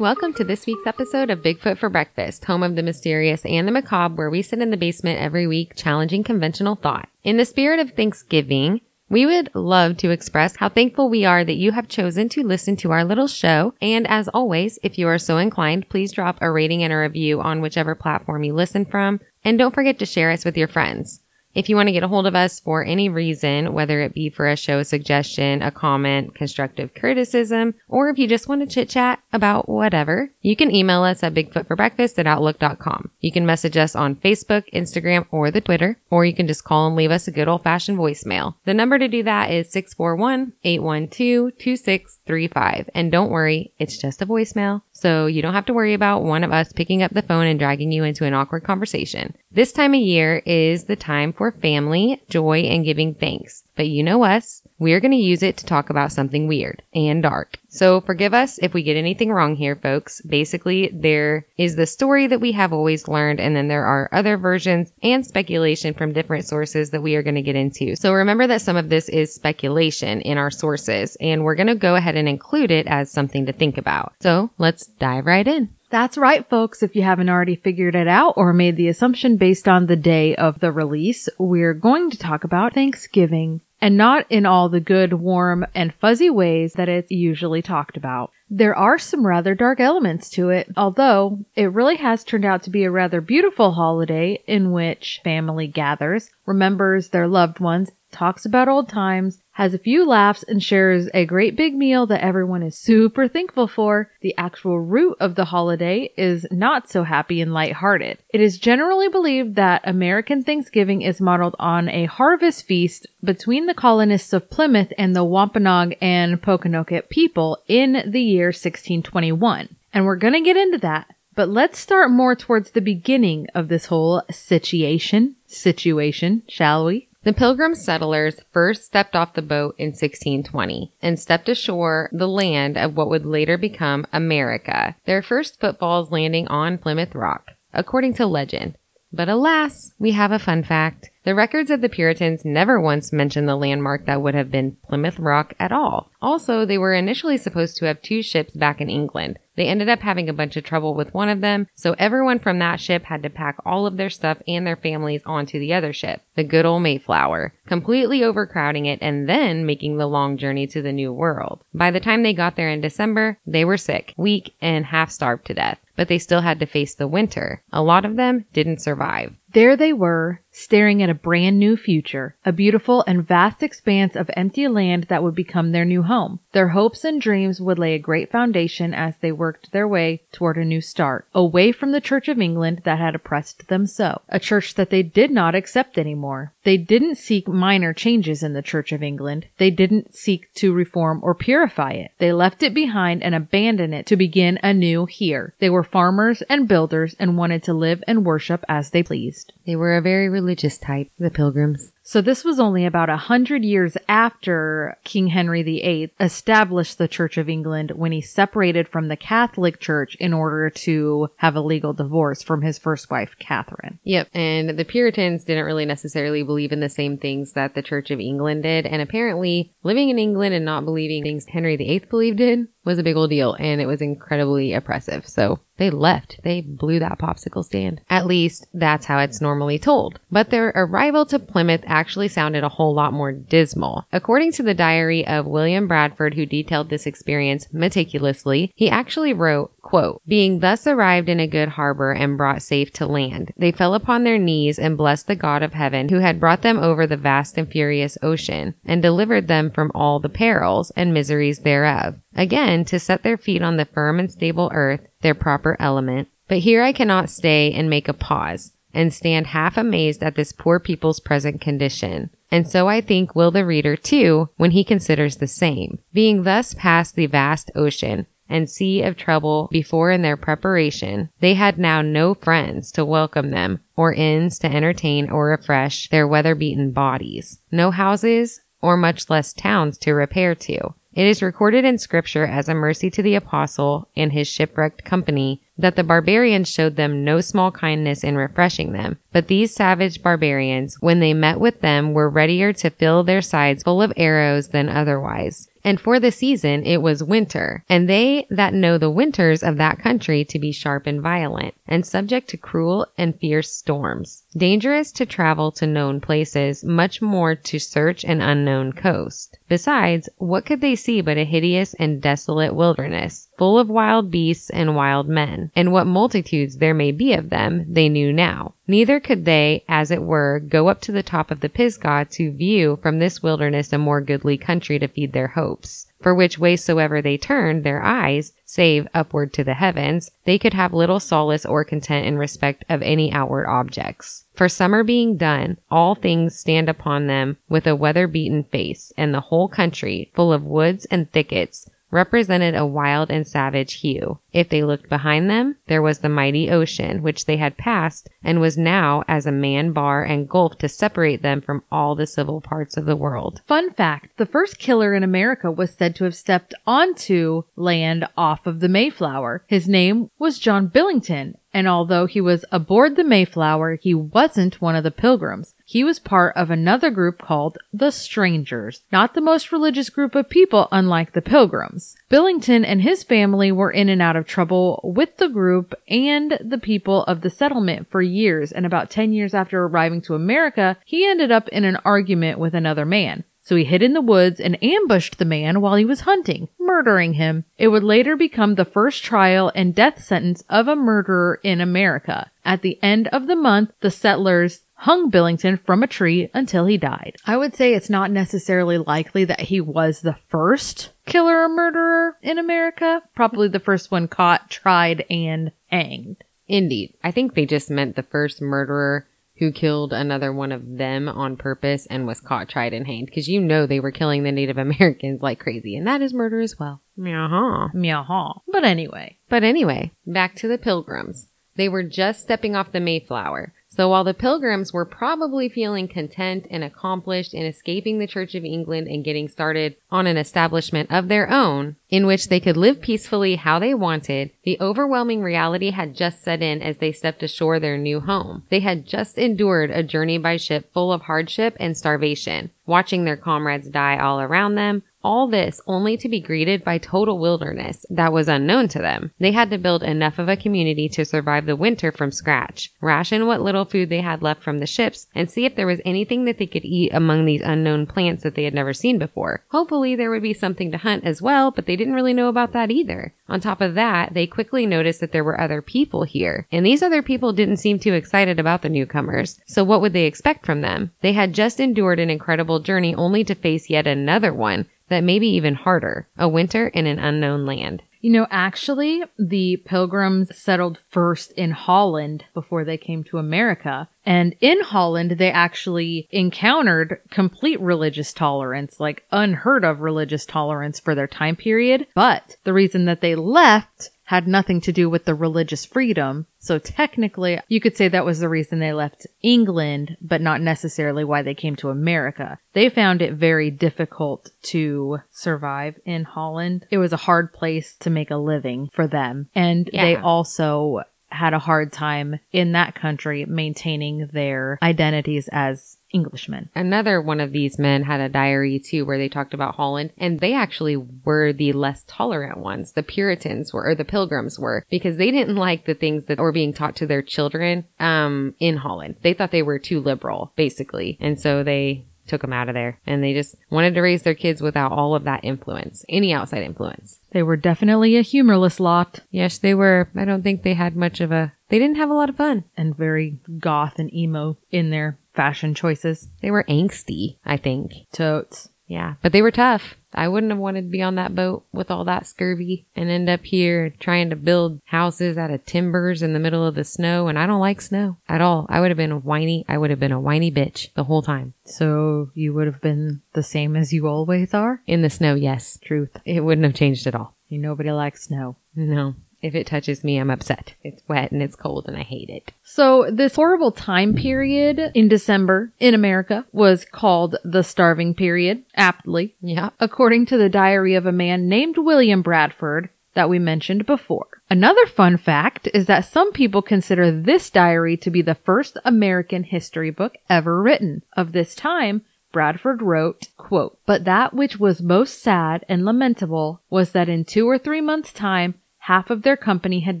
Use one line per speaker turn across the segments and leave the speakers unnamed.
Welcome to this week's episode of Bigfoot for Breakfast, home of the mysterious and the macabre, where we sit in the basement every week challenging conventional thought. In the spirit of Thanksgiving, we would love to express how thankful we are that you have chosen to listen to our little show. And as always, if you are so inclined, please drop a rating and a review on whichever platform you listen from. And don't forget to share us with your friends. If you want to get a hold of us for any reason, whether it be for a show suggestion, a comment, constructive criticism, or if you just want to chit chat about whatever, you can email us at bigfootforbreakfast at outlook.com. You can message us on Facebook, Instagram, or the Twitter, or you can just call and leave us a good old fashioned voicemail. The number to do that is 641-812-2635. And don't worry, it's just a voicemail. So you don't have to worry about one of us picking up the phone and dragging you into an awkward conversation. This time of year is the time for family, joy, and giving thanks. But you know us, we're going to use it to talk about something weird and dark. So forgive us if we get anything wrong here, folks. Basically, there is the story that we have always learned, and then there are other versions and speculation from different sources that we are going to get into. So remember that some of this is speculation in our sources, and we're going to go ahead and include it as something to think about. So let's dive right in.
That's right, folks. If you haven't already figured it out or made the assumption based on the day of the release, we're going to talk about Thanksgiving and not in all the good, warm, and fuzzy ways that it's usually talked about. There are some rather dark elements to it, although it really has turned out to be a rather beautiful holiday in which family gathers, remembers their loved ones, talks about old times, has a few laughs, and shares a great big meal that everyone is super thankful for. The actual root of the holiday is not so happy and lighthearted. It is generally believed that American Thanksgiving is modeled on a harvest feast between the colonists of Plymouth and the Wampanoag and Pokanoket people in the year 1621. And we're gonna get into that. But let's start more towards the beginning of this whole situation, situation, shall we?
The pilgrim settlers first stepped off the boat in 1620 and stepped ashore the land of what would later become America, their first footfalls landing on Plymouth Rock, according to legend. But alas, we have a fun fact. The records of the Puritans never once mention the landmark that would have been Plymouth Rock at all. Also, they were initially supposed to have two ships back in England. They ended up having a bunch of trouble with one of them, so everyone from that ship had to pack all of their stuff and their families onto the other ship, the good old Mayflower, completely overcrowding it and then making the long journey to the New World. By the time they got there in December, they were sick, weak, and half starved to death but they still had to face the winter. A lot of them didn't survive.
There they were, staring at a brand new future, a beautiful and vast expanse of empty land that would become their new home. Their hopes and dreams would lay a great foundation as they worked their way toward a new start, away from the Church of England that had oppressed them so, a church that they did not accept anymore. They didn't seek minor changes in the Church of England. They didn't seek to reform or purify it. They left it behind and abandoned it to begin anew here. They were farmers and builders and wanted to live and worship as they pleased.
They were a very religious type, the pilgrims.
So this was only about a hundred years after King Henry VIII established the Church of England when he separated from the Catholic Church in order to have a legal divorce from his first wife, Catherine.
Yep. And the Puritans didn't really necessarily believe in the same things that the Church of England did. And apparently living in England and not believing things Henry VIII believed in was a big old deal and it was incredibly oppressive. So they left. They blew that popsicle stand. At least that's how it's normally told. But their arrival to Plymouth actually sounded a whole lot more dismal. According to the diary of William Bradford, who detailed this experience meticulously, he actually wrote, quote, being thus arrived in a good harbor and brought safe to land, they fell upon their knees and blessed the God of heaven who had brought them over the vast and furious ocean and delivered them from all the perils and miseries thereof. Again, to set their feet on the firm and stable earth, their proper element. But here I cannot stay and make a pause and stand half amazed at this poor people's present condition. And so I think will the reader too when he considers the same. Being thus past the vast ocean and sea of trouble before in their preparation, they had now no friends to welcome them or inns to entertain or refresh their weather-beaten bodies, no houses or much less towns to repair to. It is recorded in scripture as a mercy to the apostle and his shipwrecked company that the barbarians showed them no small kindness in refreshing them. But these savage barbarians, when they met with them, were readier to fill their sides full of arrows than otherwise. And for the season it was winter, and they that know the winters of that country to be sharp and violent, and subject to cruel and fierce storms, dangerous to travel to known places, much more to search an unknown coast. Besides, what could they see but a hideous and desolate wilderness, full of wild beasts and wild men, and what multitudes there may be of them, they knew now. Neither could they, as it were, go up to the top of the Pisgah to view from this wilderness a more goodly country to feed their hopes. For which way soever they turned their eyes, save upward to the heavens, they could have little solace or content in respect of any outward objects. For summer being done, all things stand upon them with a weather beaten face, and the whole country, full of woods and thickets, represented a wild and savage hue. If they looked behind them, there was the mighty ocean, which they had passed, and was now as a man bar and gulf to separate them from all the civil parts of the world.
Fun fact the first killer in America was said to have stepped onto land off of the Mayflower. His name was John Billington, and although he was aboard the Mayflower, he wasn't one of the pilgrims. He was part of another group called the Strangers, not the most religious group of people, unlike the pilgrims. Billington and his family were in and out of trouble with the group and the people of the settlement for years, and about 10 years after arriving to America, he ended up in an argument with another man. So he hid in the woods and ambushed the man while he was hunting, murdering him. It would later become the first trial and death sentence of a murderer in America. At the end of the month, the settlers hung Billington from a tree until he died. I would say it's not necessarily likely that he was the first killer or murderer in America. Probably the first one caught, tried, and hanged.
Indeed. I think they just meant the first murderer who killed another one of them on purpose and was caught, tried, and hanged. Because you know they were killing the Native Americans like crazy, and that is murder as well. Meow.
Meow. But anyway,
But anyway, back to the pilgrims. They were just stepping off the Mayflower. So while the pilgrims were probably feeling content and accomplished in escaping the Church of England and getting started on an establishment of their own, in which they could live peacefully how they wanted, the overwhelming reality had just set in as they stepped ashore their new home. They had just endured a journey by ship full of hardship and starvation, watching their comrades die all around them, all this only to be greeted by total wilderness that was unknown to them. They had to build enough of a community to survive the winter from scratch, ration what little food they had left from the ships, and see if there was anything that they could eat among these unknown plants that they had never seen before. Hopefully there would be something to hunt as well, but they didn't really know about that either. On top of that, they quickly noticed that there were other people here, and these other people didn't seem too excited about the newcomers. So what would they expect from them? They had just endured an incredible journey only to face yet another one that may be even harder, a winter in an unknown land.
You know, actually, the pilgrims settled first in Holland before they came to America. And in Holland, they actually encountered complete religious tolerance, like unheard of religious tolerance for their time period. But the reason that they left had nothing to do with the religious freedom. So technically, you could say that was the reason they left England, but not necessarily why they came to America. They found it very difficult to survive in Holland. It was a hard place to make a living for them. And they also had a hard time in that country maintaining their identities as Englishmen.
Another one of these men had a diary too where they talked about Holland and they actually were the less tolerant ones. The Puritans were, or the Pilgrims were, because they didn't like the things that were being taught to their children, um, in Holland. They thought they were too liberal, basically. And so they took them out of there and they just wanted to raise their kids without all of that influence, any outside influence.
They were definitely a humorless lot
Yes, they were. I don't think they had much of a, they didn't have a lot of fun.
and very goth and emo in their fashion choices.
They were angsty, I think.
Totes.
Yeah, but they were tough. I wouldn't have wanted to be on that boat with all that scurvy and end up here trying to build houses out of timbers in the middle of the snow. And I don't like snow at all. I would have been a whiny, I would have been a whiny bitch the whole time.
So you would have been the same as you always are?
In the snow, yes.
Truth.
It wouldn't have changed at all.
Nobody likes snow.
No. If it touches me, I'm upset. It's wet and it's cold and I hate it.
So this horrible time period in December in America was called the starving period, aptly,
Yeah.
according to the diary of a man named William Bradford that we mentioned before. Another fun fact is that some people consider this diary to be the first American history book ever written. Of this time, Bradford wrote, quote, But that which was most sad and lamentable was that in two or three months' time half of their company had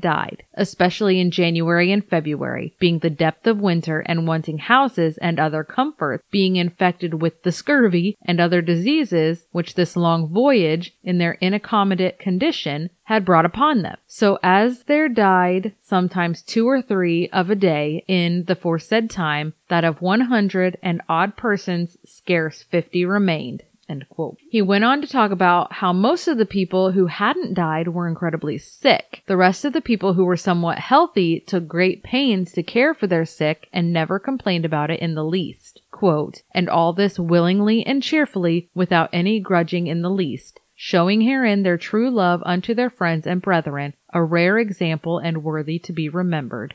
died, especially in January and February, being the depth of winter and wanting houses and other comforts, being infected with the scurvy and other diseases which this long voyage, in their inaccommodate condition, had brought upon them. So as there died sometimes two or three of a day in the foresaid time, that of one hundred and odd persons scarce fifty remained. He went on to talk about how most of the people who hadn't died were incredibly sick. The rest of the people who were somewhat healthy took great pains to care for their sick and never complained about it in the least. Quote, and all this willingly and cheerfully without any grudging in the least showing herein their true love unto their friends and brethren, a rare example and worthy to be remembered.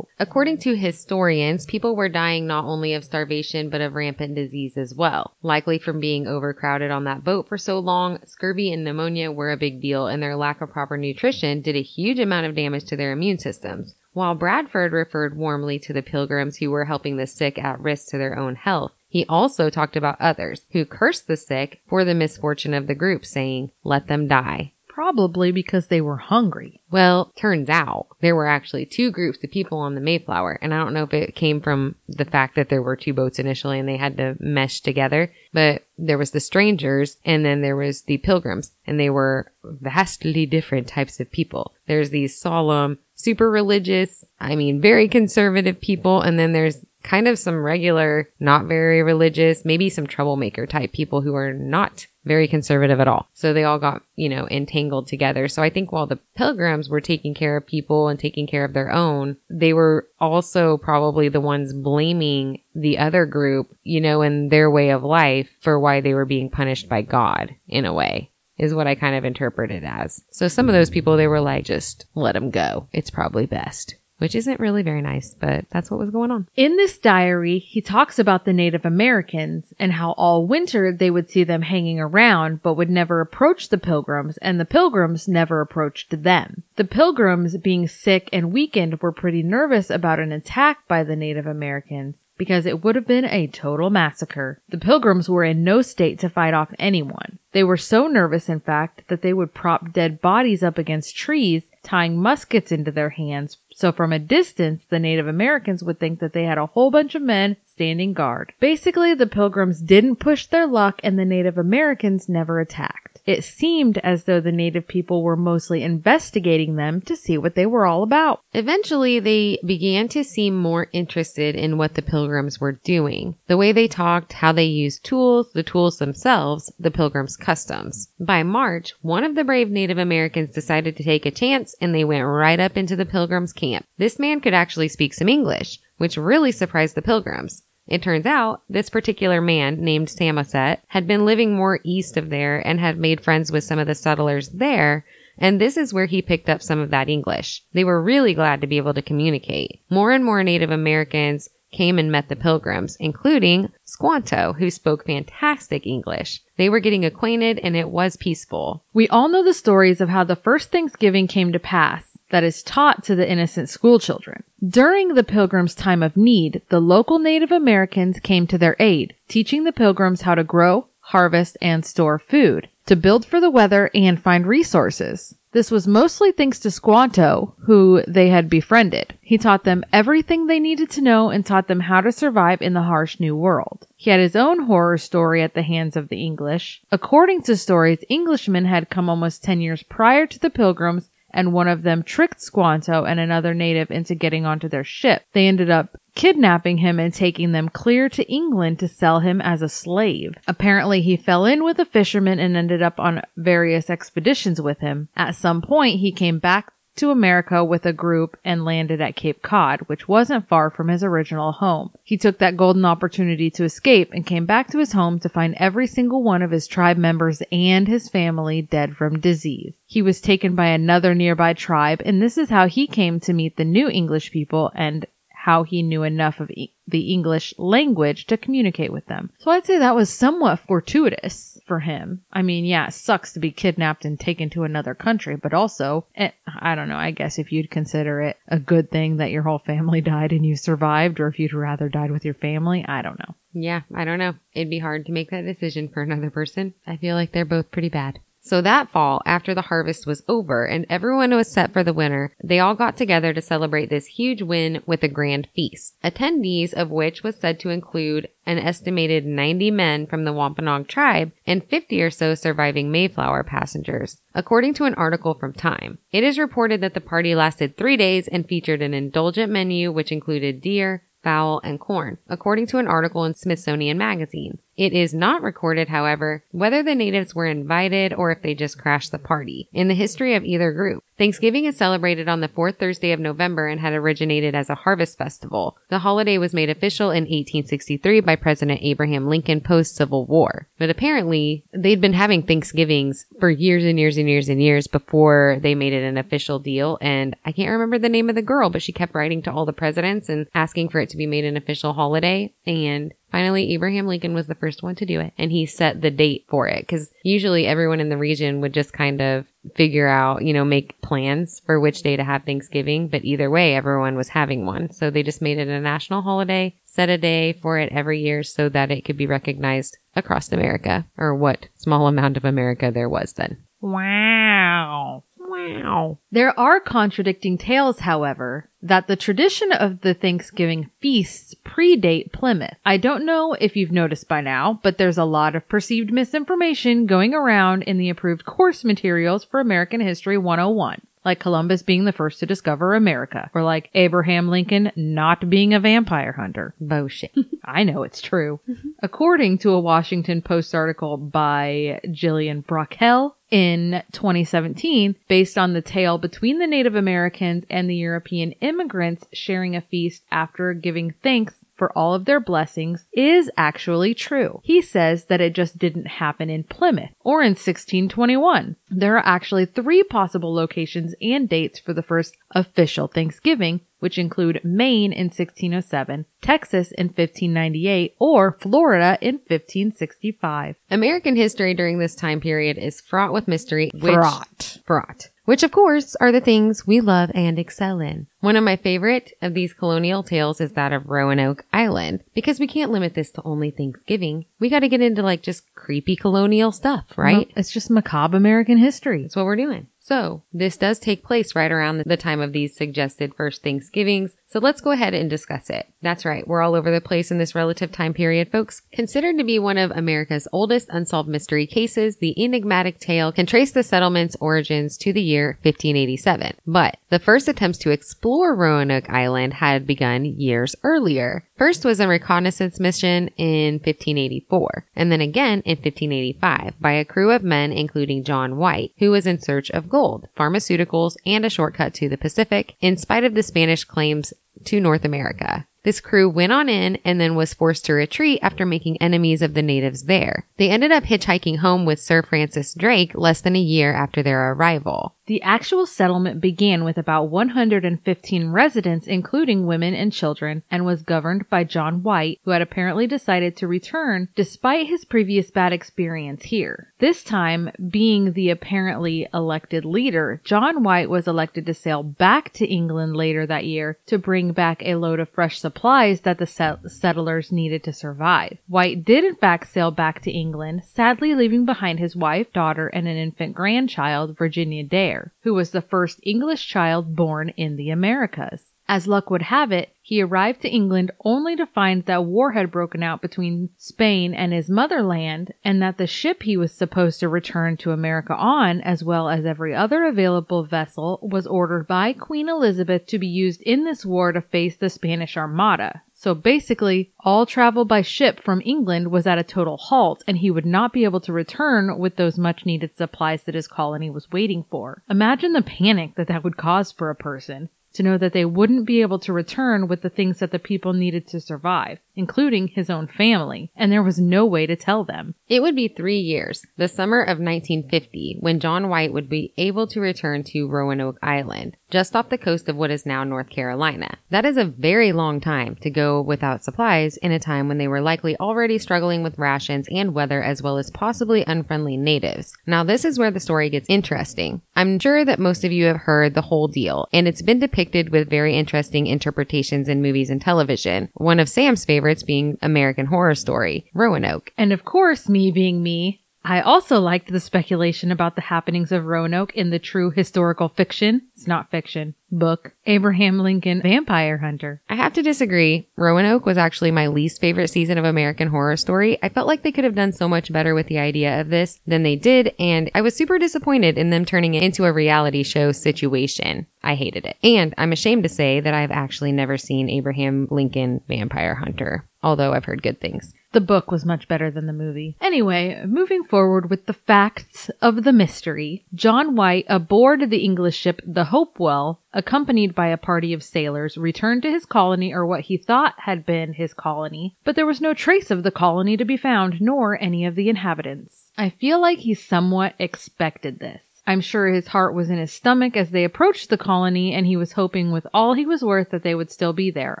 According to historians, people were dying not only of starvation but of rampant disease as well. Likely from being overcrowded on that boat for so long, scurvy and pneumonia were a big deal, and their lack of proper nutrition did a huge amount of damage to their immune systems. While Bradford referred warmly to the pilgrims who were helping the sick at risk to their own health, he also talked about others who cursed the sick for the misfortune of the group, saying, let them die.
Probably because they were hungry.
Well, turns out there were actually two groups of people on the Mayflower, and I don't know if it came from the fact that there were two boats initially and they had to mesh together, but there was the strangers and then there was the pilgrims, and they were vastly different types of people. There's these solemn, super religious, I mean, very conservative people, and then there's kind of some regular, not very religious, maybe some troublemaker type people who are not very conservative at all. So they all got, you know, entangled together. So I think while the pilgrims were taking care of people and taking care of their own, they were also probably the ones blaming the other group, you know, in their way of life for why they were being punished by God in a way is what I kind of interpret it as. So some of those people, they were like, just let them go. It's probably best which isn't really very nice, but that's what was going on.
In this diary, he talks about the Native Americans and how all winter they would see them hanging around, but would never approach the pilgrims, and the pilgrims never approached them. The pilgrims, being sick and weakened, were pretty nervous about an attack by the Native Americans because it would have been a total massacre. The pilgrims were in no state to fight off anyone. They were so nervous, in fact, that they would prop dead bodies up against trees, tying muskets into their hands, so from a distance, the Native Americans would think that they had a whole bunch of men standing guard. Basically, the pilgrims didn't push their luck and the Native Americans never attacked. It seemed as though the native people were mostly investigating them to see what they were all about.
Eventually, they began to seem more interested in what the pilgrims were doing. The way they talked, how they used tools, the tools themselves, the pilgrims' customs. By March, one of the brave Native Americans decided to take a chance and they went right up into the pilgrims' camp. This man could actually speak some English, which really surprised the pilgrims. It turns out this particular man named Samoset had been living more east of there and had made friends with some of the settlers there. And this is where he picked up some of that English. They were really glad to be able to communicate. More and more Native Americans came and met the pilgrims, including Squanto, who spoke fantastic English. They were getting acquainted and it was peaceful.
We all know the stories of how the first Thanksgiving came to pass that is taught to the innocent schoolchildren. During the pilgrims' time of need, the local Native Americans came to their aid, teaching the pilgrims how to grow, harvest, and store food, to build for the weather and find resources. This was mostly thanks to Squanto, who they had befriended. He taught them everything they needed to know and taught them how to survive in the harsh new world. He had his own horror story at the hands of the English. According to stories, Englishmen had come almost 10 years prior to the pilgrims and one of them tricked Squanto and another native into getting onto their ship. They ended up kidnapping him and taking them clear to England to sell him as a slave. Apparently, he fell in with a fisherman and ended up on various expeditions with him. At some point, he came back to America with a group and landed at Cape Cod, which wasn't far from his original home. He took that golden opportunity to escape and came back to his home to find every single one of his tribe members and his family dead from disease. He was taken by another nearby tribe, and this is how he came to meet the new English people and how he knew enough of e- the English language to communicate with them. So I'd say that was somewhat fortuitous for him. I mean, yeah, it sucks to be kidnapped and taken to another country, but also, eh, I don't know, I guess if you'd consider it a good thing that your whole family died and you survived, or if you'd rather died with your family, I don't know.
Yeah, I don't know. It'd be hard to make that decision for another person. I feel like they're both pretty bad. So that fall, after the harvest was over and everyone was set for the winter, they all got together to celebrate this huge win with a grand feast. Attendees of which was said to include an estimated 90 men from the Wampanoag tribe and 50 or so surviving Mayflower passengers, according to an article from Time. It is reported that the party lasted three days and featured an indulgent menu which included deer, fowl, and corn, according to an article in Smithsonian Magazine. It is not recorded, however, whether the natives were invited or if they just crashed the party in the history of either group. Thanksgiving is celebrated on the fourth Thursday of November and had originated as a harvest festival. The holiday was made official in 1863 by President Abraham Lincoln post Civil War. But apparently, they'd been having Thanksgivings for years and years and years and years before they made it an official deal. And I can't remember the name of the girl, but she kept writing to all the presidents and asking for it to be made an official holiday. And Finally, Abraham Lincoln was the first one to do it and he set the date for it because usually everyone in the region would just kind of figure out, you know, make plans for which day to have Thanksgiving. But either way, everyone was having one. So they just made it a national holiday, set a day for it every year so that it could be recognized across America or what small amount of America there was then.
Wow.
Wow.
There are contradicting tales, however, that the tradition of the Thanksgiving feasts predate Plymouth. I don't know if you've noticed by now, but there's a lot of perceived misinformation going around in the approved course materials for American History 101. Like Columbus being the first to discover America, or like Abraham Lincoln not being a vampire hunter.
Bullshit.
I know it's true. Mm-hmm. According to a Washington Post article by Gillian Brockell in 2017, based on the tale between the Native Americans and the European immigrants sharing a feast after giving thanks for all of their blessings is actually true. He says that it just didn't happen in Plymouth or in 1621. There are actually three possible locations and dates for the first official Thanksgiving, which include Maine in 1607, Texas in 1598, or Florida in 1565.
American history during this time period is fraught with mystery. Which,
Fraught.
Fraught. Which, of course, are the things we love and excel in. One of my favorite of these colonial tales is that of Roanoke Island, because we can't limit this to only Thanksgiving. We gotta get into like just creepy colonial stuff, right?
No, it's just macabre American history.
That's what we're doing. So, this does take place right around the time of these suggested first Thanksgivings. So let's go ahead and discuss it. That's right. We're all over the place in this relative time period, folks. Considered to be one of America's oldest unsolved mystery cases, the enigmatic tale can trace the settlement's origins to the year 1587. But the first attempts to explore Roanoke Island had begun years earlier. First was a reconnaissance mission in 1584, and then again in 1585 by a crew of men including John White, who was in search of gold, pharmaceuticals, and a shortcut to the Pacific, in spite of the Spanish claims to North America. This crew went on in and then was forced to retreat after making enemies of the natives there. They ended up hitchhiking home with Sir Francis Drake less than a year after their arrival.
The actual settlement began with about 115 residents, including women and children, and was governed by John White, who had apparently decided to return despite his previous bad experience here. This time, being the apparently elected leader, John White was elected to sail back to England later that year to bring back a load of fresh supplies that the set- settlers needed to survive. White did in fact sail back to England, sadly leaving behind his wife, daughter, and an infant grandchild, Virginia Dare who was the first English child born in the Americas. As luck would have it, he arrived to England only to find that war had broken out between Spain and his motherland, and that the ship he was supposed to return to America on, as well as every other available vessel, was ordered by Queen Elizabeth to be used in this war to face the Spanish Armada. So basically, all travel by ship from England was at a total halt, and he would not be able to return with those much needed supplies that his colony was waiting for. Imagine the panic that that would cause for a person to know that they wouldn't be able to return with the things that the people needed to survive. Including his own family, and there was no way to tell them.
It would be three years, the summer of 1950, when John White would be able to return to Roanoke Island, just off the coast of what is now North Carolina. That is a very long time to go without supplies in a time when they were likely already struggling with rations and weather as well as possibly unfriendly natives. Now this is where the story gets interesting. I'm sure that most of you have heard the whole deal, and it's been depicted with very interesting interpretations in movies and television. One of Sam's favorites being American Horror Story, Roanoke.
And of course, me being me, I also liked the speculation about the happenings of Roanoke in the true historical fiction, it's not fiction, book, Abraham Lincoln Vampire Hunter.
I have to disagree. Roanoke was actually my least favorite season of American Horror Story. I felt like they could have done so much better with the idea of this than they did, and I was super disappointed in them turning it into a reality show situation. I hated it. And I'm ashamed to say that I've actually never seen Abraham Lincoln Vampire Hunter, although I've heard good things.
The book was much better than the movie. Anyway, moving forward with the facts of the mystery, John White aboard the English ship the Hopewell, accompanied by a party of sailors, returned to his colony or what he thought had been his colony, but there was no trace of the colony to be found nor any of the inhabitants. I feel like he somewhat expected this. I'm sure his heart was in his stomach as they approached the colony and he was hoping with all he was worth that they would still be there,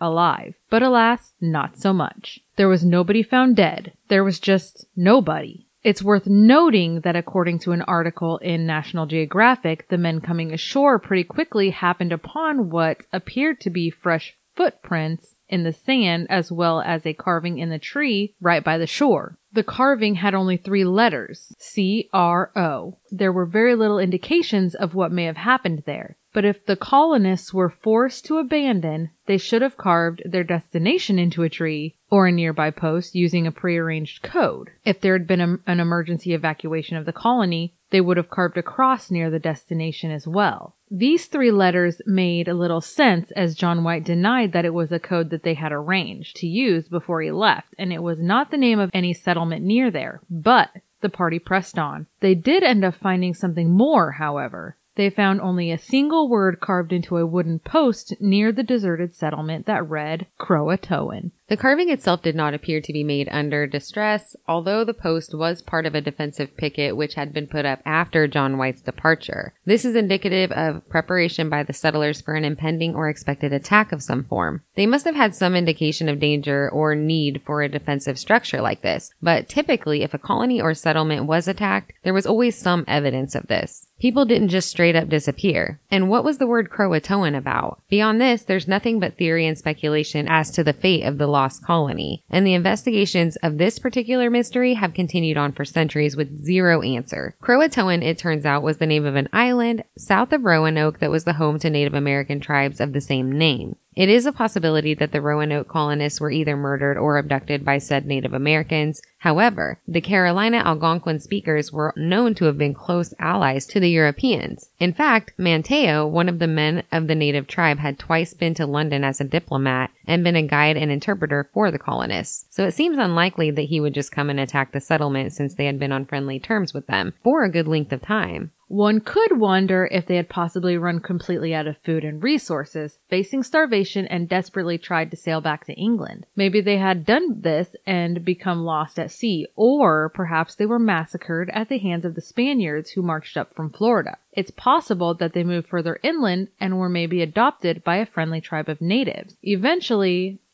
alive. But alas, not so much. There was nobody found dead. There was just nobody. It's worth noting that according to an article in National Geographic, the men coming ashore pretty quickly happened upon what appeared to be fresh footprints in the sand as well as a carving in the tree right by the shore. The carving had only three letters, C R O. There were very little indications of what may have happened there. But if the colonists were forced to abandon, they should have carved their destination into a tree or a nearby post using a prearranged code. If there had been a, an emergency evacuation of the colony, they would have carved a cross near the destination as well. These three letters made a little sense as John White denied that it was a code that they had arranged to use before he left, and it was not the name of any settlement near there. But the party pressed on. They did end up finding something more, however. They found only a single word carved into a wooden post near the deserted settlement that read Croatoan.
The carving itself did not appear to be made under distress, although the post was part of a defensive picket which had been put up after John White's departure. This is indicative of preparation by the settlers for an impending or expected attack of some form. They must have had some indication of danger or need for a defensive structure like this, but typically if a colony or settlement was attacked, there was always some evidence of this. People didn't just straight up disappear. And what was the word Croatoan about? Beyond this, there's nothing but theory and speculation as to the fate of the lost colony. And the investigations of this particular mystery have continued on for centuries with zero answer. Croatoan, it turns out, was the name of an island south of Roanoke that was the home to Native American tribes of the same name. It is a possibility that the Roanoke colonists were either murdered or abducted by said Native Americans. However, the Carolina Algonquin speakers were known to have been close allies to the Europeans. In fact, Manteo, one of the men of the native tribe, had twice been to London as a diplomat and been a guide and interpreter for the colonists. So it seems unlikely that he would just come and attack the settlement since they had been on friendly terms with them for a good length of time.
One could wonder if they had possibly run completely out of food and resources, facing starvation and desperately tried to sail back to England. Maybe they had done this and become lost at sea, or perhaps they were massacred at the hands of the Spaniards who marched up from Florida. It's possible that they moved further inland and were maybe adopted by a friendly tribe of natives. Eventually,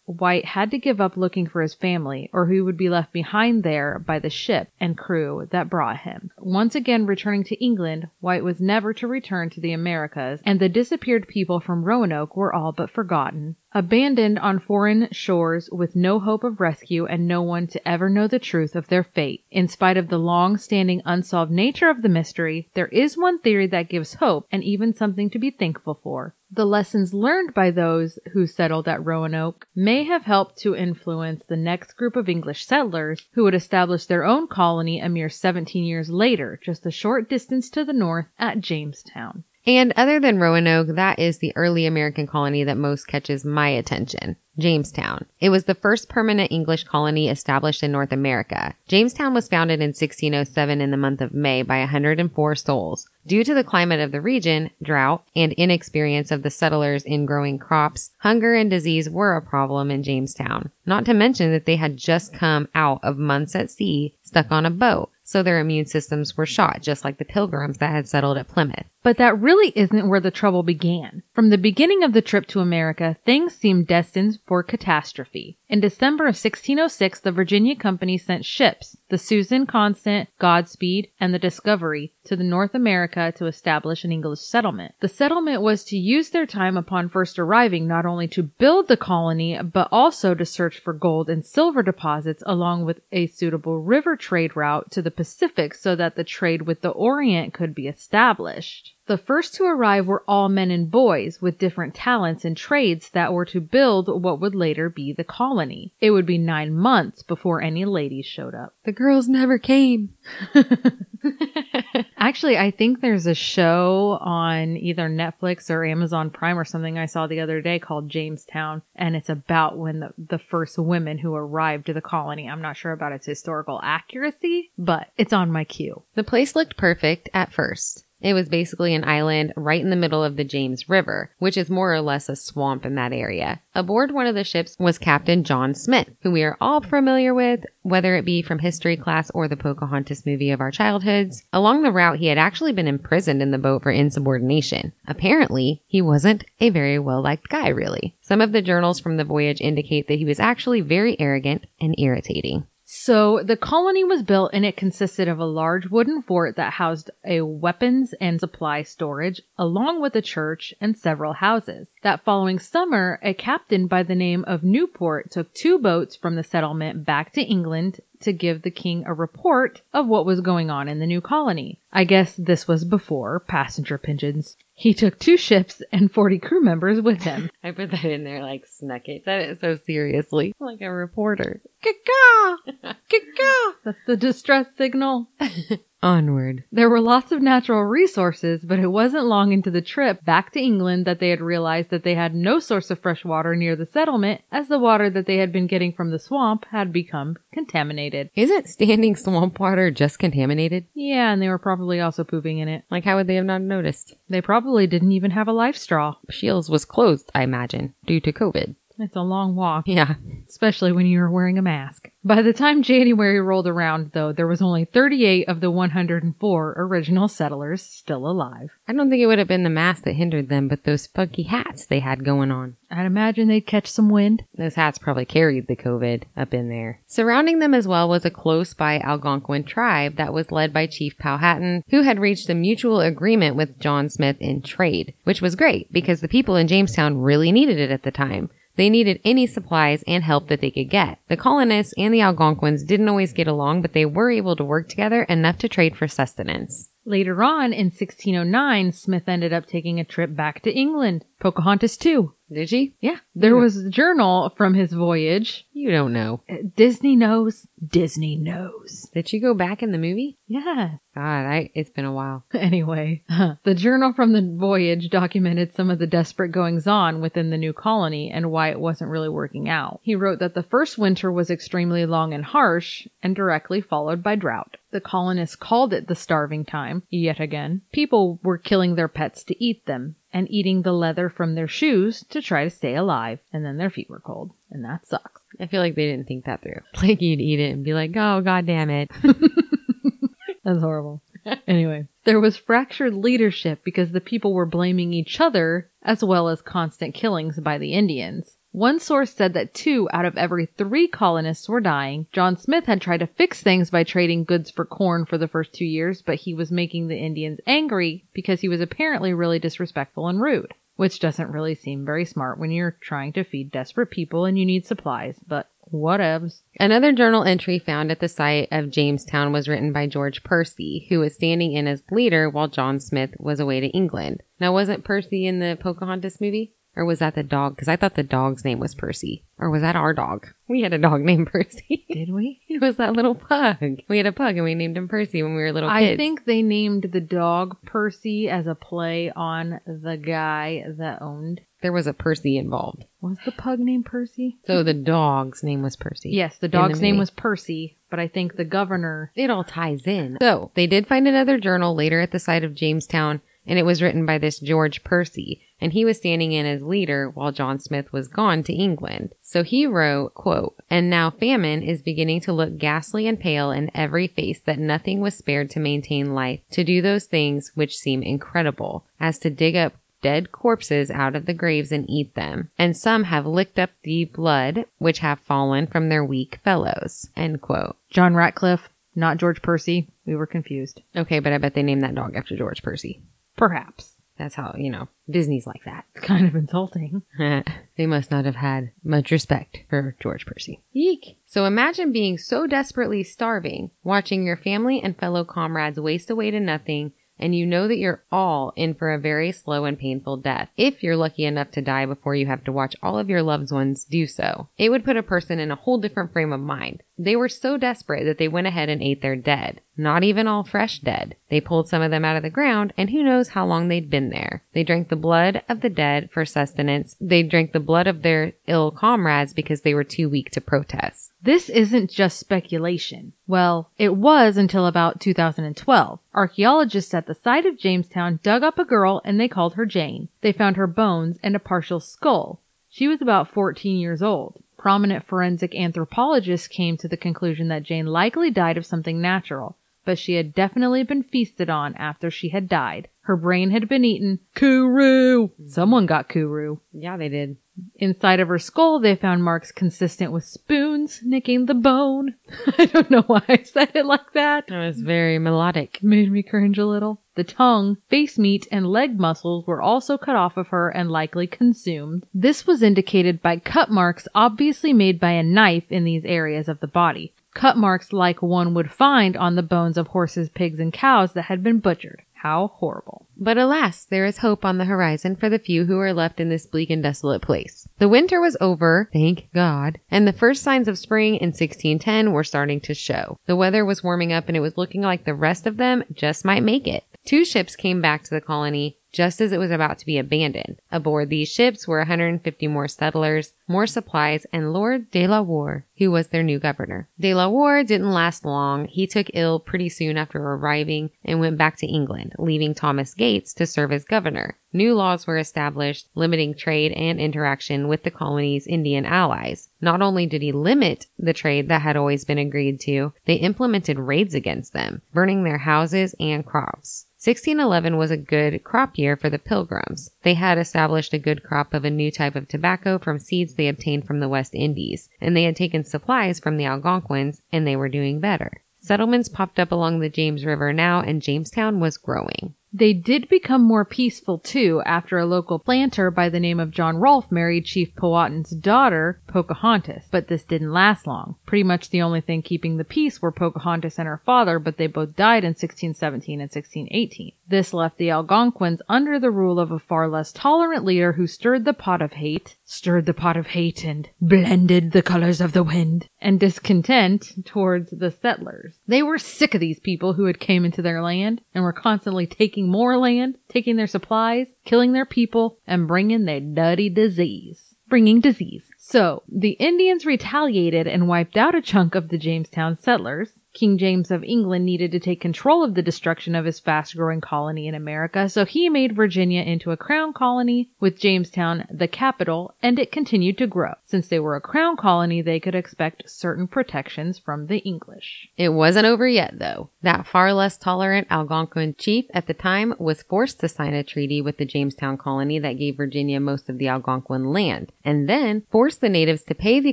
White had to give up looking for his family, or he would be left behind there by the ship and crew that brought him. Once again returning to England, White was never to return to the Americas, and the disappeared people from Roanoke were all but forgotten. Abandoned on foreign shores with no hope of rescue and no one to ever know the truth of their fate. In spite of the long standing unsolved nature of the mystery, there is one theory that gives hope and even something to be thankful for. The lessons learned by those who settled at Roanoke may have helped to influence the next group of English settlers who would establish their own colony a mere 17 years later, just a short distance to the north at Jamestown.
And other than Roanoke, that is the early American colony that most catches my attention. Jamestown. It was the first permanent English colony established in North America. Jamestown was founded in 1607 in the month of May by 104 souls. Due to the climate of the region, drought, and inexperience of the settlers in growing crops, hunger and disease were a problem in Jamestown. Not to mention that they had just come out of months at sea, stuck on a boat so their immune systems were shot, just like the pilgrims that had settled at Plymouth.
But that really isn't where the trouble began. From the beginning of the trip to America, things seemed destined for catastrophe. In December of 1606, the Virginia Company sent ships, the Susan Constant, Godspeed, and the Discovery, to the North America to establish an English settlement. The settlement was to use their time upon first arriving not only to build the colony, but also to search for gold and silver deposits along with a suitable river trade route to the Pacific so that the trade with the Orient could be established. The first to arrive were all men and boys with different talents and trades that were to build what would later be the colony. It would be nine months before any ladies showed up.
The girls never came.
Actually, I think there's a show on either Netflix or Amazon Prime or something I saw the other day called Jamestown, and it's about when the, the first women who arrived to the colony. I'm not sure about its historical accuracy, but it's on my queue.
The place looked perfect at first. It was basically an island right in the middle of the James River, which is more or less a swamp in that area. Aboard one of the ships was Captain John Smith, who we are all familiar with, whether it be from history class or the Pocahontas movie of our childhoods. Along the route, he had actually been imprisoned in the boat for insubordination. Apparently, he wasn't a very well liked guy, really. Some of the journals from the voyage indicate that he was actually very arrogant and irritating.
So the colony was built and it consisted of a large wooden fort that housed a weapons and supply storage, along with a church and several houses. That following summer, a captain by the name of Newport took two boats from the settlement back to England to give the king a report of what was going on in the new colony. I guess this was before passenger pigeons. He took two ships and 40 crew members with him.
I put that in there like snuck it. Said it so seriously. Like a reporter. Caw! Caw!
That's the distress signal.
Onward.
There were lots of natural resources, but it wasn't long into the trip back to England that they had realized that they had no source of fresh water near the settlement, as the water that they had been getting from the swamp had become contaminated.
Isn't standing swamp water just contaminated?
Yeah, and they were probably also pooping in it.
Like, how would they have not noticed?
They probably didn't even have a life straw.
Shields was closed, I imagine, due to COVID.
It's a long walk,
Yeah.
especially when you're wearing a mask. By the time January rolled around, though, there was only 38 of the 104 original settlers still alive.
I don't think it would have been the mask that hindered them, but those funky hats they had going on.
I'd imagine they'd catch some wind.
Those hats probably carried the COVID up in there. Surrounding them as well was a close by Algonquin tribe that was led by Chief Powhatan, who had reached a mutual agreement with John Smith in trade, which was great because the people in Jamestown really needed it at the time. They needed any supplies and help that they could get. The colonists and the Algonquins didn't always get along, but they were able to work together enough to trade for sustenance.
Later on, in 1609, Smith ended up taking a trip back to England. Pocahontas too.
Did she?
Yeah, there was a journal from his voyage.
You don't know.
Uh, Disney knows. Disney knows.
Did she go back in the movie?
Yeah.
God, I, it's been a while.
Anyway, the journal from the voyage documented some of the desperate goings on within the new colony and why it wasn't really working out. He wrote that the first winter was extremely long and harsh and directly followed by drought. The colonists called it the starving time, yet again. People were killing their pets to eat them and eating the leather from their shoes to try to stay alive, and then their feet were cold, and that sucks.
I feel like they didn't think that through. Like you'd eat it and be like, oh, god damn it.
That's horrible. anyway, there was fractured leadership because the people were blaming each other as well as constant killings by the Indians. One source said that two out of every three colonists were dying. John Smith had tried to fix things by trading goods for corn for the first two years, but he was making the Indians angry because he was apparently really disrespectful and rude. Which doesn't really seem very smart when you're trying to feed desperate people and you need supplies, but whatevs.
Another journal entry found at the site of Jamestown was written by George Percy, who was standing in as leader while John Smith was away to England. Now, wasn't Percy in the Pocahontas movie? Or was that the dog? Because I thought the dog's name was Percy. Or was that our dog? We had a dog named Percy.
Did we?
it was that little pug. We had a pug and we named him Percy when we were little kids.
I think they named the dog Percy as a play on the guy that owned
There was a Percy involved.
Was the pug named Percy?
So the dog's name was Percy.
Yes, the dog's name was Percy, but I think the governor.
It all ties in. So they did find another journal later at the site of Jamestown, and it was written by this George Percy, and he was standing in as leader while John Smith was gone to England. So he wrote, quote, And now famine is beginning to look ghastly and pale in every face that nothing was spared to maintain life, to do those things which seem incredible, as to dig up dead corpses out of the graves and eat them, and some have licked up the blood which have fallen from their weak fellows. End quote.
John Ratcliffe, not George Percy. We were confused.
Okay, but I bet they named that dog after George Percy.
Perhaps.
That's how, you know, Disney's like that.
It's kind of insulting.
they must not have had much respect for George Percy.
Eek.
So imagine being so desperately starving, watching your family and fellow comrades waste away to nothing, and you know that you're all in for a very slow and painful death if you're lucky enough to die before you have to watch all of your loved ones do so. It would put a person in a whole different frame of mind. They were so desperate that they went ahead and ate their dead. Not even all fresh dead. They pulled some of them out of the ground, and who knows how long they'd been there. They drank the blood of the dead for sustenance. They drank the blood of their ill comrades because they were too weak to protest.
This isn't just speculation. Well, it was until about 2012. Archaeologists at the site of Jamestown dug up a girl and they called her Jane. They found her bones and a partial skull. She was about 14 years old. Prominent forensic anthropologists came to the conclusion that Jane likely died of something natural, but she had definitely been feasted on after she had died. Her brain had been eaten. Kuru! Someone got Kuru.
Yeah, they did.
Inside of her skull, they found marks consistent with spoons nicking the bone. I don't know why I said it like that.
It was very melodic.
Made me cringe a little. The tongue, face meat, and leg muscles were also cut off of her and likely consumed. This was indicated by cut marks obviously made by a knife in these areas of the body. Cut marks like one would find on the bones of horses, pigs, and cows that had been butchered. How horrible.
But alas, there is hope on the horizon for the few who are left in this bleak and desolate place. The winter was over, thank God, and the first signs of spring in 1610 were starting to show. The weather was warming up and it was looking like the rest of them just might make it. Two ships came back to the colony just as it was about to be abandoned. Aboard these ships were 150 more settlers, more supplies, and Lord De La Warr, who was their new governor. De La Warr didn't last long. He took ill pretty soon after arriving and went back to England, leaving Thomas Gates to serve as governor. New laws were established limiting trade and interaction with the colony's Indian allies. Not only did he limit the trade that had always been agreed to, they implemented raids against them, burning their houses and crops. 1611 was a good crop year for the Pilgrims. They had established a good crop of a new type of tobacco from seeds they obtained from the West Indies, and they had taken supplies from the Algonquins, and they were doing better. Settlements popped up along the James River now, and Jamestown was growing.
They did become more peaceful too after a local planter by the name of John Rolfe married Chief Powhatan's daughter, Pocahontas. But this didn't last long. Pretty much the only thing keeping the peace were Pocahontas and her father, but they both died in 1617 and 1618. This left the Algonquins under the rule of a far less tolerant leader who stirred the pot of hate, stirred the pot of hate and blended the colors of the wind, and discontent towards the settlers. They were sick of these people who had came into their land and were constantly taking more land, taking their supplies, killing their people, and bringing their dirty disease. Bringing disease. So, the Indians retaliated and wiped out a chunk of the Jamestown settlers. King James of England needed to take control of the destruction of his fast growing colony in America, so he made Virginia into a crown colony, with Jamestown the capital, and it continued to grow. Since they were a crown colony, they could expect certain protections from the English.
It wasn't over yet, though. That far less tolerant Algonquin chief at the time was forced to sign a treaty with the Jamestown colony that gave Virginia most of the Algonquin land, and then forced the natives to pay the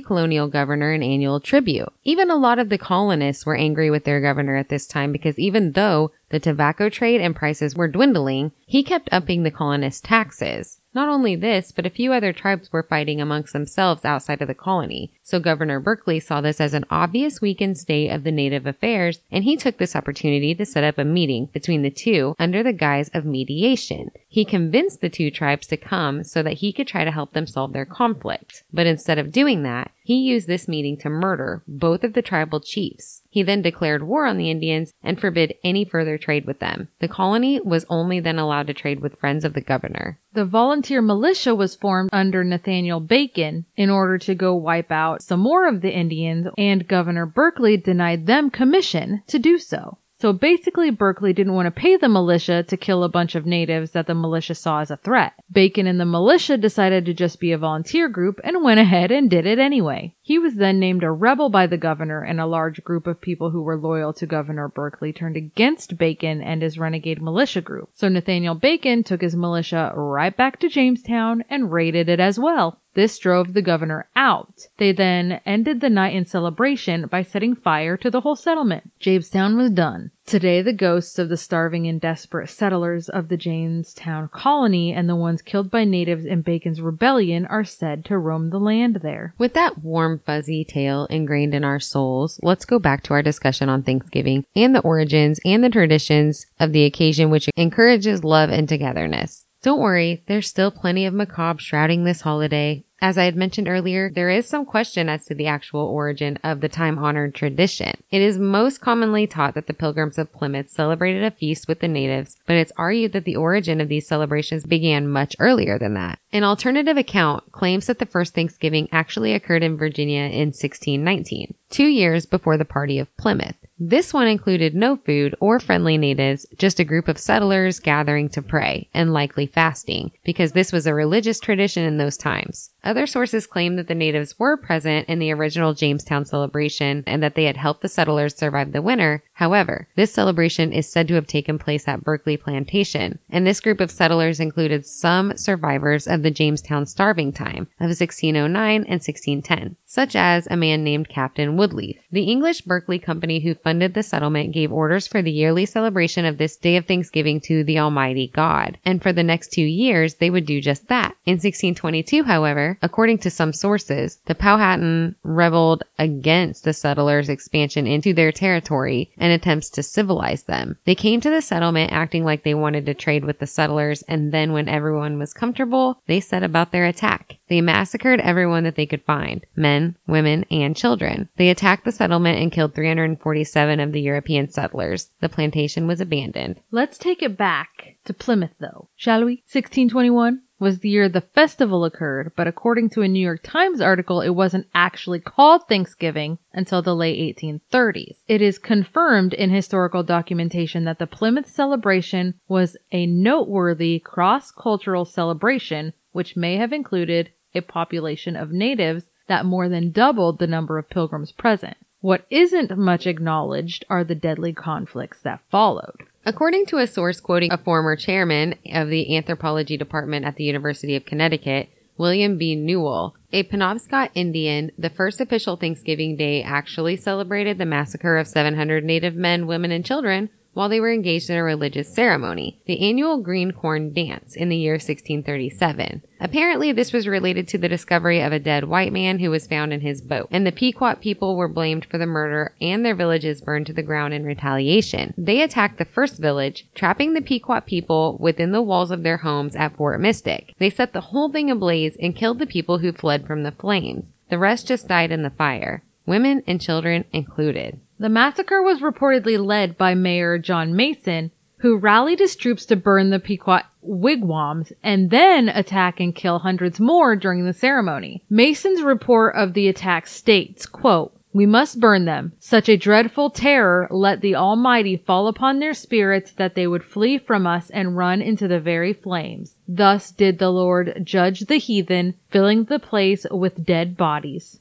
colonial governor an annual tribute. Even a lot of the colonists were angry with their governor at this time because even though the tobacco trade and prices were dwindling, he kept upping the colonists' taxes. Not only this, but a few other tribes were fighting amongst themselves outside of the colony. So Governor Berkeley saw this as an obvious weakened state of the native affairs, and he took this opportunity to set up a meeting between the two under the guise of mediation. He convinced the two tribes to come so that he could try to help them solve their conflict. But instead of doing that, he used this meeting to murder both of the tribal chiefs. He then declared war on the Indians and forbid any further trade with them. The colony was only then allowed to trade with friends of the governor.
The volunteer militia was formed under Nathaniel Bacon in order to go wipe out some more of the Indians, and Governor Berkeley denied them commission to do so. So basically, Berkeley didn't want to pay the militia to kill a bunch of natives that the militia saw as a threat. Bacon and the militia decided to just be a volunteer group and went ahead and did it anyway. He was then named a rebel by the governor, and a large group of people who were loyal to Governor Berkeley turned against Bacon and his renegade militia group. So Nathaniel Bacon took his militia right back to Jamestown and raided it as well. This drove the governor out. They then ended the night in celebration by setting fire to the whole settlement. Jamestown was done. Today, the ghosts of the starving and desperate settlers of the Jamestown colony and the ones killed by natives in Bacon's rebellion are said to roam the land there.
With that warm, fuzzy tale ingrained in our souls, let's go back to our discussion on Thanksgiving and the origins and the traditions of the occasion, which encourages love and togetherness. Don't worry, there's still plenty of macabre shrouding this holiday. As I had mentioned earlier, there is some question as to the actual origin of the time honored tradition. It is most commonly taught that the Pilgrims of Plymouth celebrated a feast with the natives, but it's argued that the origin of these celebrations began much earlier than that. An alternative account claims that the first Thanksgiving actually occurred in Virginia in 1619, two years before the party of Plymouth. This one included no food or friendly natives, just a group of settlers gathering to pray and likely fasting, because this was a religious tradition in those times. Other sources claim that the natives were present in the original Jamestown celebration and that they had helped the settlers survive the winter. However, this celebration is said to have taken place at Berkeley Plantation, and this group of settlers included some survivors of the Jamestown starving time of 1609 and 1610, such as a man named Captain Woodlief. The English Berkeley Company who funded the settlement gave orders for the yearly celebration of this day of Thanksgiving to the Almighty God, and for the next two years they would do just that. In 1622, however, according to some sources, the Powhatan rebelled against the settlers' expansion into their territory and attempts to civilize them. They came to the settlement acting like they wanted to trade with the settlers, and then when everyone was comfortable, they set about their attack. They massacred everyone that they could find men, women, and children. They attacked the settlement and killed 347 of the European settlers. The plantation was abandoned.
Let's take it back to Plymouth though, shall we? 1621 was the year the festival occurred, but according to a New York Times article, it wasn't actually called Thanksgiving until the late 1830s. It is confirmed in historical documentation that the Plymouth celebration was a noteworthy cross-cultural celebration which may have included a population of natives that more than doubled the number of pilgrims present. What isn't much acknowledged are the deadly conflicts that followed.
According to a source quoting a former chairman of the anthropology department at the University of Connecticut, William B. Newell, a Penobscot Indian, the first official Thanksgiving Day actually celebrated the massacre of 700 native men, women, and children while they were engaged in a religious ceremony, the annual green corn dance in the year 1637. Apparently, this was related to the discovery of a dead white man who was found in his boat, and the Pequot people were blamed for the murder and their villages burned to the ground in retaliation. They attacked the first village, trapping the Pequot people within the walls of their homes at Fort Mystic. They set the whole thing ablaze and killed the people who fled from the flames. The rest just died in the fire, women and children included.
The massacre was reportedly led by Mayor John Mason, who rallied his troops to burn the Pequot wigwams and then attack and kill hundreds more during the ceremony. Mason's report of the attack states, quote, we must burn them. Such a dreadful terror let the Almighty fall upon their spirits that they would flee from us and run into the very flames. Thus did the Lord judge the heathen, filling the place with dead bodies.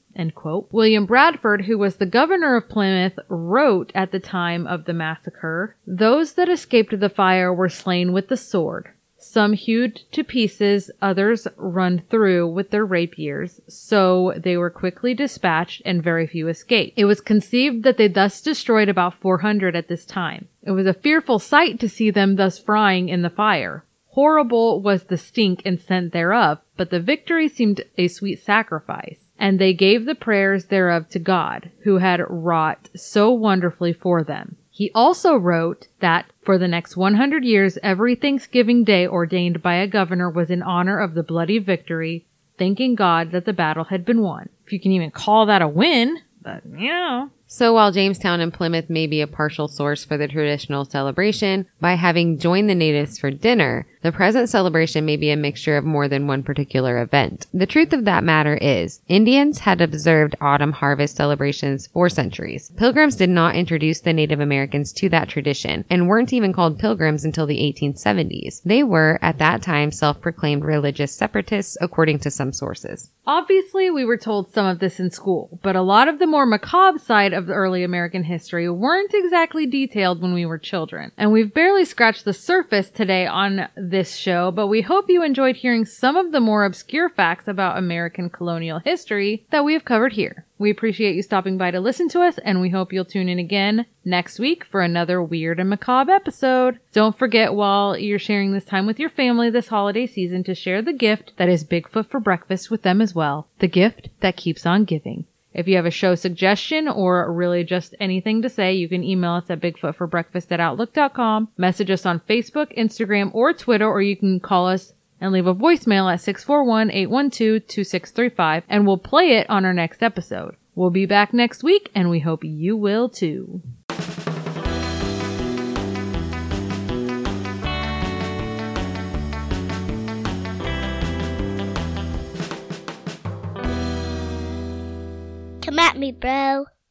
William Bradford, who was the governor of Plymouth, wrote at the time of the massacre, Those that escaped the fire were slain with the sword. Some hewed to pieces, others run through with their rapiers, so they were quickly dispatched and very few escaped. It was conceived that they thus destroyed about 400 at this time. It was a fearful sight to see them thus frying in the fire. Horrible was the stink and scent thereof, but the victory seemed a sweet sacrifice. And they gave the prayers thereof to God, who had wrought so wonderfully for them. He also wrote that for the next 100 years, every Thanksgiving day ordained by a governor was in honor of the bloody victory, thanking God that the battle had been won. If you can even call that a win, but no.
So while Jamestown and Plymouth may be a partial source for the traditional celebration, by having joined the natives for dinner, the present celebration may be a mixture of more than one particular event. The truth of that matter is, Indians had observed autumn harvest celebrations for centuries. Pilgrims did not introduce the Native Americans to that tradition and weren't even called pilgrims until the 1870s. They were, at that time, self-proclaimed religious separatists, according to some sources.
Obviously, we were told some of this in school, but a lot of the more macabre side of the early American history weren't exactly detailed when we were children. And we've barely scratched the surface today on this show, but we hope you enjoyed hearing some of the more obscure facts about American colonial history that we have covered here. We appreciate you stopping by to listen to us, and we hope you'll tune in again next week for another weird and macabre episode. Don't forget while you're sharing this time with your family this holiday season to share the gift that is Bigfoot for breakfast with them as well. The gift that keeps on giving. If you have a show suggestion or really just anything to say, you can email us at bigfootforbreakfast at outlook.com, message us on Facebook, Instagram, or Twitter, or you can call us and leave a voicemail at 641-812-2635 and we'll play it on our next episode. We'll be back next week and we hope you will too.
Come at me, bro.